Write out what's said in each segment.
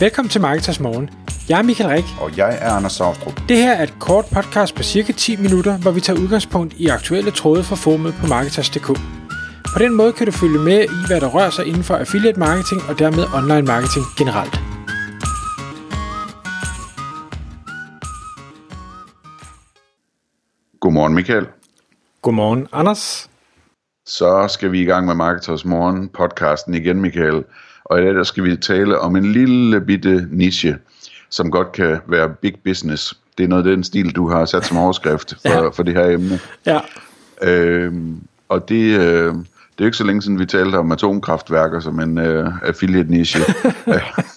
Velkommen til Marketers Morgen. Jeg er Michael Rik. Og jeg er Anders Saustrup. Det her er et kort podcast på cirka 10 minutter, hvor vi tager udgangspunkt i aktuelle tråde fra formet på Marketers.dk. På den måde kan du følge med i, hvad der rører sig inden for affiliate marketing og dermed online marketing generelt. Godmorgen Michael. Godmorgen, Anders. Så skal vi i gang med Marketers Morgen podcasten igen, Michael. Og i dag der skal vi tale om en lille bitte niche, som godt kan være big business. Det er noget af den stil, du har sat som overskrift for, ja. for det her emne. Ja. Øhm, og det, øh, det er jo ikke så længe siden, vi talte om atomkraftværker som en øh, affiliate niche.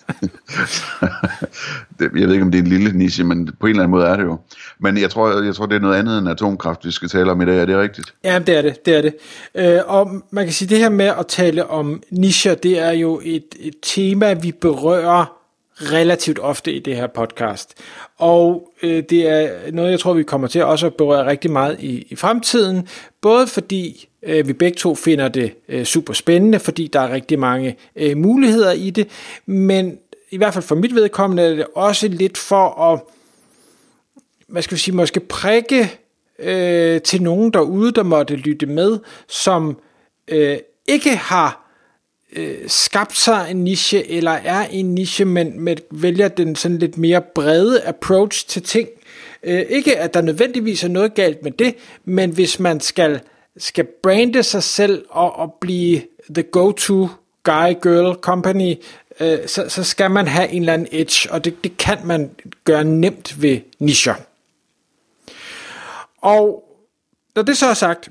jeg ved ikke, om det er en lille niche, men på en eller anden måde er det jo. Men jeg tror, jeg tror det er noget andet end atomkraft, vi skal tale om i dag. Er det rigtigt? Ja, det er det. det, er det. Øh, og man kan sige, det her med at tale om nischer, det er jo et, et tema, vi berører relativt ofte i det her podcast. Og øh, det er noget, jeg tror, vi kommer til også at berøre rigtig meget i, i fremtiden. Både fordi øh, vi begge to finder det øh, super spændende, fordi der er rigtig mange øh, muligheder i det, men i hvert fald for mit vedkommende er det også lidt for at, hvad skal vi sige, måske prikke øh, til nogen derude, der måtte lytte med, som øh, ikke har øh, skabt sig en niche, eller er en niche, men, men vælger den sådan lidt mere brede approach til ting. Øh, ikke at der nødvendigvis er noget galt med det, men hvis man skal, skal brande sig selv og, og blive the go-to guy, girl, company, øh, så, så skal man have en eller anden edge, og det, det kan man gøre nemt ved nischer. Og når det så er sagt,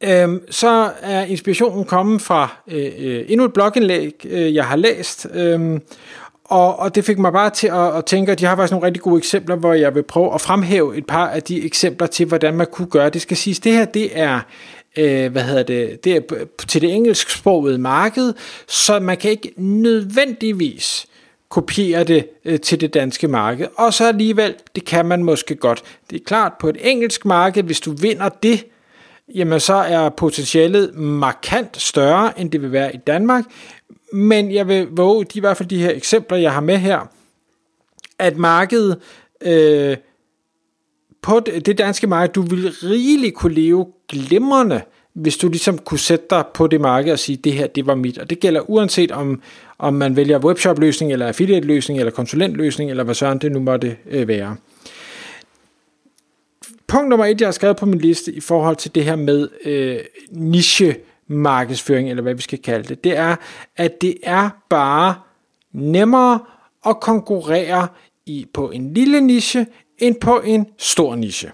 øhm, så er inspirationen kommet fra øh, øh, endnu et blogindlæg, øh, jeg har læst, øh, og, og det fik mig bare til at, at tænke, at de har faktisk nogle rigtig gode eksempler, hvor jeg vil prøve at fremhæve et par af de eksempler til, hvordan man kunne gøre det. skal siges, det her det er øh, hvad hedder det, det er til det engelsksprogede marked, så man kan ikke nødvendigvis kopiere det øh, til det danske marked. Og så alligevel, det kan man måske godt. Det er klart, på et engelsk marked, hvis du vinder det, jamen så er potentialet markant større, end det vil være i Danmark. Men jeg vil våge, de i hvert fald de her eksempler, jeg har med her, at markedet øh, på det danske marked, du vil rigeligt kunne leve glimrende, hvis du ligesom kunne sætte dig på det marked og sige, det her, det var mit. Og det gælder uanset om, om man vælger webshop-løsning, eller affiliate-løsning, eller konsulentløsning, eller hvad søren det nu måtte øh, være punkt nummer et, jeg har skrevet på min liste i forhold til det her med øh, niche markedsføring, eller hvad vi skal kalde det, det er, at det er bare nemmere at konkurrere i, på en lille niche, end på en stor niche.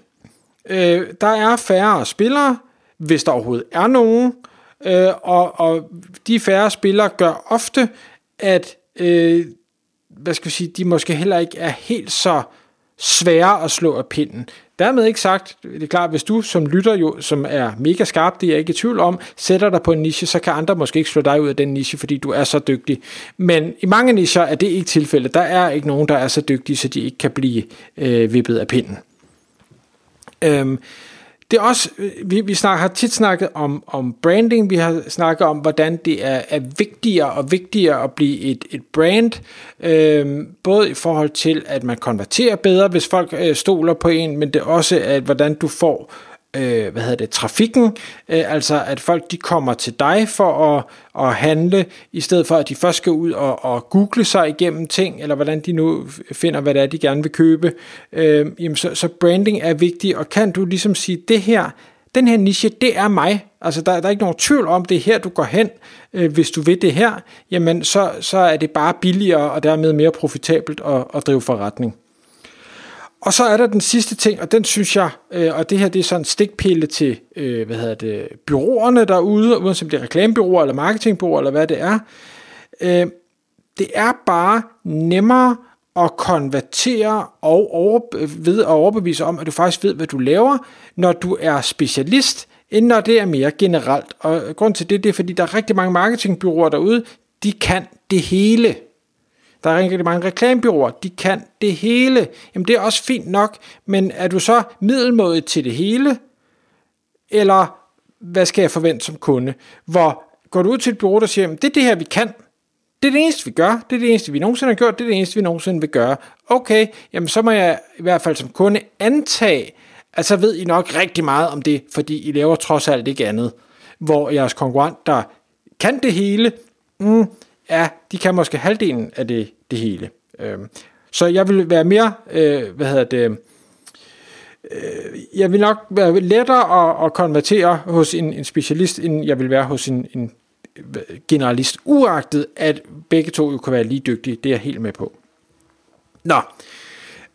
Øh, der er færre spillere, hvis der overhovedet er nogen, øh, og, og de færre spillere gør ofte, at øh, hvad skal vi sige, de måske heller ikke er helt så svære at slå af pinden. Dermed ikke sagt, det er klart, hvis du som lytter jo, som er mega skarp, det er jeg ikke i tvivl om, sætter dig på en niche, så kan andre måske ikke slå dig ud af den niche, fordi du er så dygtig. Men i mange nicher er det ikke tilfældet. Der er ikke nogen, der er så dygtige, så de ikke kan blive øh, vippet af pinden. Øhm, det er også, øh, vi, vi snakker, har tit snakket om, om branding, vi har snakket om, hvordan det er, er vigtigere og vigtigere at blive et, et brand, øh, både i forhold til, at man konverterer bedre, hvis folk øh, stoler på en, men det er også, at hvordan du får øh, øh, hvad hedder det, trafikken, øh, altså at folk de kommer til dig for at, at handle, i stedet for at de først skal ud og, og google sig igennem ting, eller hvordan de nu finder, hvad det er, de gerne vil købe. Øh, jamen så, så branding er vigtigt, og kan du ligesom sige, det her, den her niche, det er mig. Altså der, der er ikke nogen tvivl om, det er her, du går hen, øh, hvis du vil det her, jamen så, så er det bare billigere og dermed mere profitabelt at, at drive forretning. Og så er der den sidste ting, og den synes jeg, øh, og det her det er sådan en stikpille til, øh, hvad hedder det, byråerne derude, uanset om det er reklamebyråer eller marketingbyråer eller hvad det er. Øh, det er bare nemmere at konvertere og over, ved at overbevise om, at du faktisk ved, hvad du laver, når du er specialist, end når det er mere generelt. Og grund til det, det er, fordi der er rigtig mange marketingbyråer derude, de kan det hele. Der er rigtig mange reklamebyråer, de kan det hele. Jamen det er også fint nok, men er du så middelmådet til det hele? Eller hvad skal jeg forvente som kunde? Hvor går du ud til et bureau, der siger, det er det her, vi kan. Det er det eneste, vi gør. Det er det eneste, vi nogensinde har gjort. Det er det eneste, vi nogensinde vil gøre. Okay, jamen så må jeg i hvert fald som kunde antage, at så ved I nok rigtig meget om det, fordi I laver trods alt ikke andet. Hvor jeres konkurrent, der kan det hele, mm, ja, de kan måske halvdelen af det, det hele. Øhm, så jeg vil være mere, øh, hvad hedder det, øh, jeg vil nok være lettere at, at konvertere hos en, en specialist, end jeg vil være hos en, en generalist, uagtet at begge to jo kan være lige dygtige, det er jeg helt med på. Nå,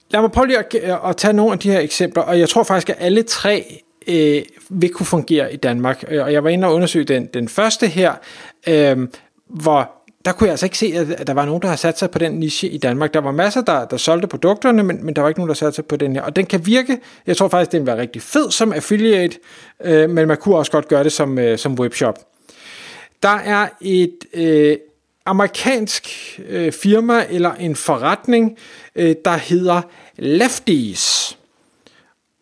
lad mig prøve lige at, at tage nogle af de her eksempler, og jeg tror faktisk, at alle tre øh, vil kunne fungere i Danmark. Og jeg var inde og undersøge den, den første her, øh, hvor der kunne jeg altså ikke se, at der var nogen, der har sat sig på den niche i Danmark. Der var masser, der, der solgte produkterne, men, men der var ikke nogen, der satte sig på den her. Og den kan virke, jeg tror faktisk, den var rigtig fed som affiliate, øh, men man kunne også godt gøre det som, øh, som webshop. Der er et øh, amerikansk øh, firma eller en forretning, øh, der hedder Lefties.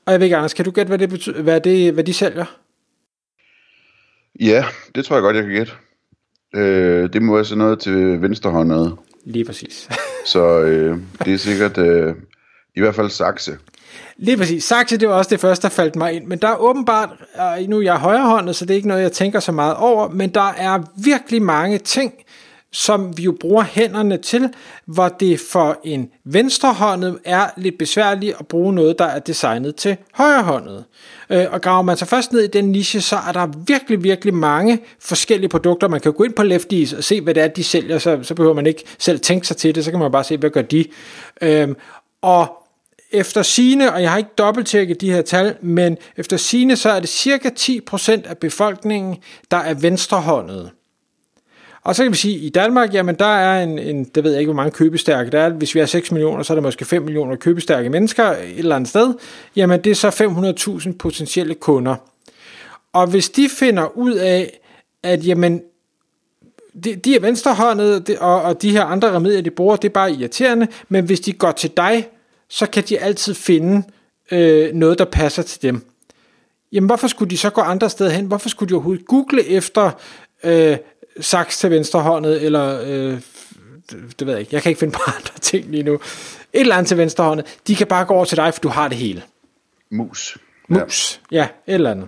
Og jeg ved ikke, Anders, kan du gætte, hvad, det betyder, hvad, det, hvad de sælger? Ja, det tror jeg godt, jeg kan gætte. Øh, det må være sådan noget til venstrehåndet. Lige præcis. Så øh, det er sikkert øh, i hvert fald sakse. Lige præcis. Saxe, det var også det første, der faldt mig ind. Men der er åbenbart, nu er jeg højrehåndet, så det er ikke noget, jeg tænker så meget over, men der er virkelig mange ting, som vi jo bruger hænderne til, hvor det for en venstrehåndet er lidt besværligt at bruge noget, der er designet til højrehåndet. Øh, og graver man sig først ned i den niche, så er der virkelig, virkelig mange forskellige produkter. Man kan gå ind på Lefties og se, hvad det er, de sælger, så, så behøver man ikke selv tænke sig til det, så kan man bare se, hvad gør de. Øhm, og efter sine, og jeg har ikke dobbelttjekket de her tal, men efter sine, så er det cirka 10% af befolkningen, der er venstrehåndet. Og så kan vi sige, at i Danmark, jamen der er en, en, det ved jeg ikke, hvor mange købestærke der er. Hvis vi har 6 millioner, så er der måske 5 millioner købestærke mennesker et eller andet sted. Jamen det er så 500.000 potentielle kunder. Og hvis de finder ud af, at jamen, de, de er venstrehåndet, og, og de her andre remedier, de bruger, det er bare irriterende, men hvis de går til dig, så kan de altid finde øh, noget, der passer til dem. Jamen hvorfor skulle de så gå andre steder hen? Hvorfor skulle de overhovedet google efter øh, saks til venstrehåndet, eller øh, det, det ved jeg ikke, jeg kan ikke finde på andre ting lige nu. Et eller andet til venstrehåndet. De kan bare gå over til dig, for du har det hele. Mus. Mus, ja, ja et eller andet.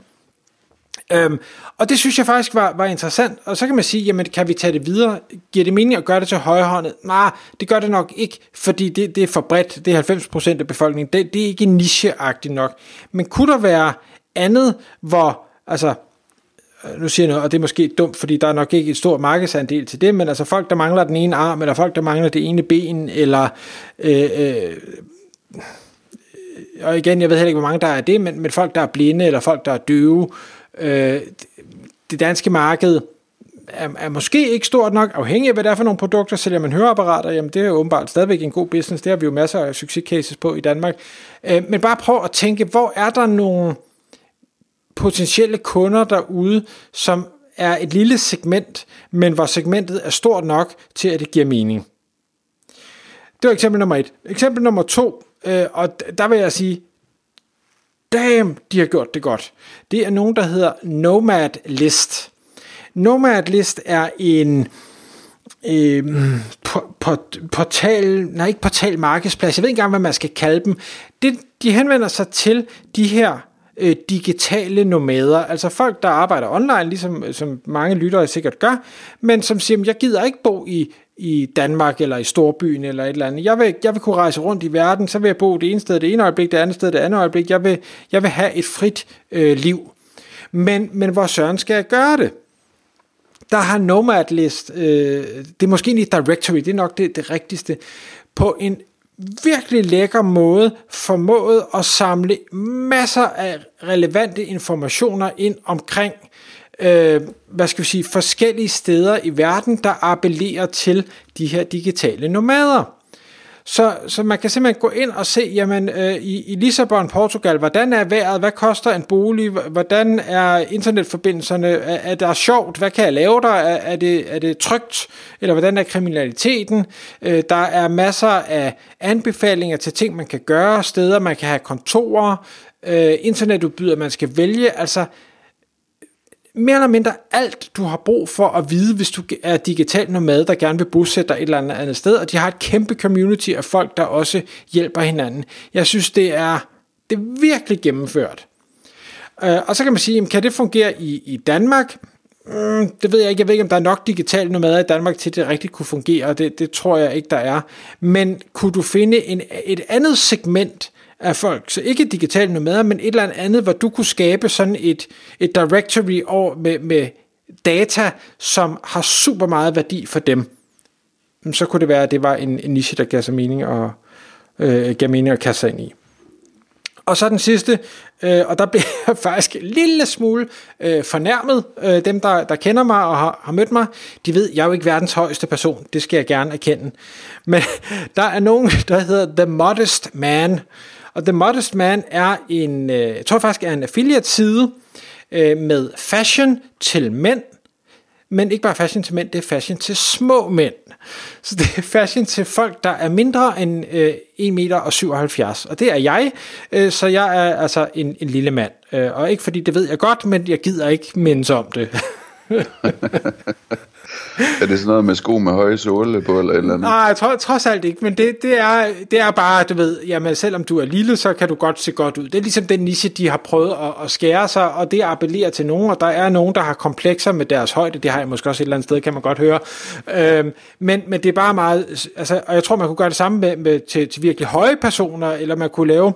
Øhm, og det synes jeg faktisk var, var interessant. Og så kan man sige, jamen kan vi tage det videre? Giver det mening at gøre det til højrehåndet? Nej, det gør det nok ikke, fordi det, det er for bredt. Det er 90% af befolkningen. Det, det er ikke nicheagtigt nok. Men kunne der være andet, hvor, altså, Øh, nu siger jeg noget, og det er måske dumt, fordi der er nok ikke et stort markedsandel til det, men altså folk, der mangler den ene arm, eller folk, der mangler det ene ben, eller øh, øh, øh, og igen, jeg ved heller ikke, hvor mange der er det, men, men folk, der er blinde, eller folk, der er døve, Øh, det danske marked er, er måske ikke stort nok, afhængig af hvad det er for nogle produkter. Sælger man høreapparater, jamen det er jo åbenbart stadigvæk en god business. Det har vi jo masser af succescases på i Danmark. Øh, men bare prøv at tænke, hvor er der nogle potentielle kunder derude, som er et lille segment, men hvor segmentet er stort nok til, at det giver mening. Det var eksempel nummer et. Eksempel nummer to, øh, og der vil jeg sige, damn, de har gjort det godt. Det er nogen, der hedder Nomad List. Nomad List er en øh, portal, nej ikke portal markedsplads, jeg ved ikke engang, hvad man skal kalde dem. Det, de henvender sig til de her øh, digitale nomader, altså folk, der arbejder online, ligesom øh, som mange lyttere sikkert gør, men som siger, jeg gider ikke bo i i Danmark eller i storbyen eller et eller andet. Jeg vil, jeg vil kunne rejse rundt i verden, så vil jeg bo det ene sted det ene øjeblik, det andet sted det andet øjeblik. Jeg vil, jeg vil have et frit øh, liv. Men, men hvor søren skal jeg gøre det? Der har Nomadlist, øh, det er måske ikke directory, det er nok det, det rigtigste, på en virkelig lækker måde formået at samle masser af relevante informationer ind omkring øh, hvad skal vi sige, forskellige steder i verden, der appellerer til de her digitale nomader. Så, så man kan simpelthen gå ind og se, jamen øh, i, i Lissabon, Portugal, hvordan er vejret, hvad koster en bolig, hvordan er internetforbindelserne, er, er der sjovt, hvad kan jeg lave der, er, er, det, er det trygt, eller hvordan er kriminaliteten. Øh, der er masser af anbefalinger til ting, man kan gøre, steder man kan have kontorer, øh, internetudbyder, man skal vælge, altså mere eller mindre alt, du har brug for at vide, hvis du er digital nomad, der gerne vil bosætte dig et eller andet andet sted, og de har et kæmpe community af folk, der også hjælper hinanden. Jeg synes, det er, det er virkelig gennemført. Øh, og så kan man sige, kan det fungere i, i Danmark? Mm, det ved jeg ikke. Jeg ved ikke, om der er nok digitale nomader i Danmark til, at det rigtigt kunne fungere. Det, det tror jeg ikke, der er. Men kunne du finde en, et andet segment af folk, så ikke digitale nomader, men et eller andet, hvor du kunne skabe sådan et, et directory over med, med data, som har super meget værdi for dem, så kunne det være, at det var en, en niche, der gav sig mening og øh, gav mening at kaste sig ind i. Og så den sidste, øh, og der bliver jeg faktisk en lille smule øh, fornærmet. Øh, dem, der, der kender mig og har, har mødt mig, de ved, jeg er jo ikke verdens højeste person. Det skal jeg gerne erkende. Men der er nogen, der hedder The Modest Man. Og The Modest Man er en, øh, jeg tror faktisk er en affiliate-side øh, med fashion til mænd, men ikke bare fashion til mænd, det er fashion til små mænd. Så det er fashion til folk, der er mindre end øh, 1,77 meter og 77. Og det er jeg, øh, så jeg er altså en, en lille mand. Øh, og ikke fordi det ved jeg godt, men jeg gider ikke mindes om det. er det sådan noget med sko med høje såle på, eller eller andet? Nej, jeg tror, trods alt ikke, men det, det, er, det er bare, du ved, jamen selvom du er lille, så kan du godt se godt ud. Det er ligesom den niche, de har prøvet at, at skære sig, og det appellerer til nogen, og der er nogen, der har komplekser med deres højde, det har jeg måske også et eller andet sted, kan man godt høre. Øhm, men, men det er bare meget, altså, og jeg tror, man kunne gøre det samme med, med til, til virkelig høje personer, eller man kunne lave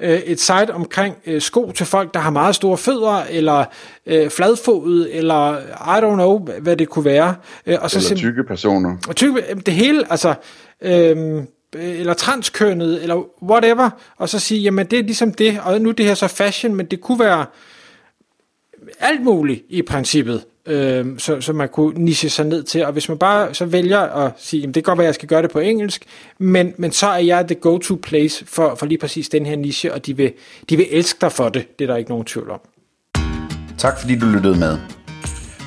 øh, et site omkring øh, sko til folk, der har meget store fødder, eller øh, fladfodet, eller I don't know, hvad det kunne være. Øh, og så eller tykke personer. Og tykke, det hele, altså... Øh, eller transkønnet, eller whatever, og så sige, jamen det er ligesom det, og nu er det her så fashion, men det kunne være alt muligt i princippet øh, så, så man kunne niche sig ned til. Og hvis man bare så vælger at sige, jamen det kan godt være, at jeg skal gøre det på engelsk, men, men så er jeg the go-to place for, for lige præcis den her niche, og de vil, de vil elske dig for det. Det er der ikke nogen tvivl om. Tak fordi du lyttede med.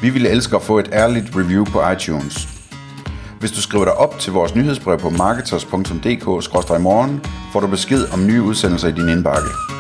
Vi ville elske at få et ærligt review på iTunes. Hvis du skriver dig op til vores nyhedsbrev på marketers.dk-morgen, får du besked om nye udsendelser i din indbakke.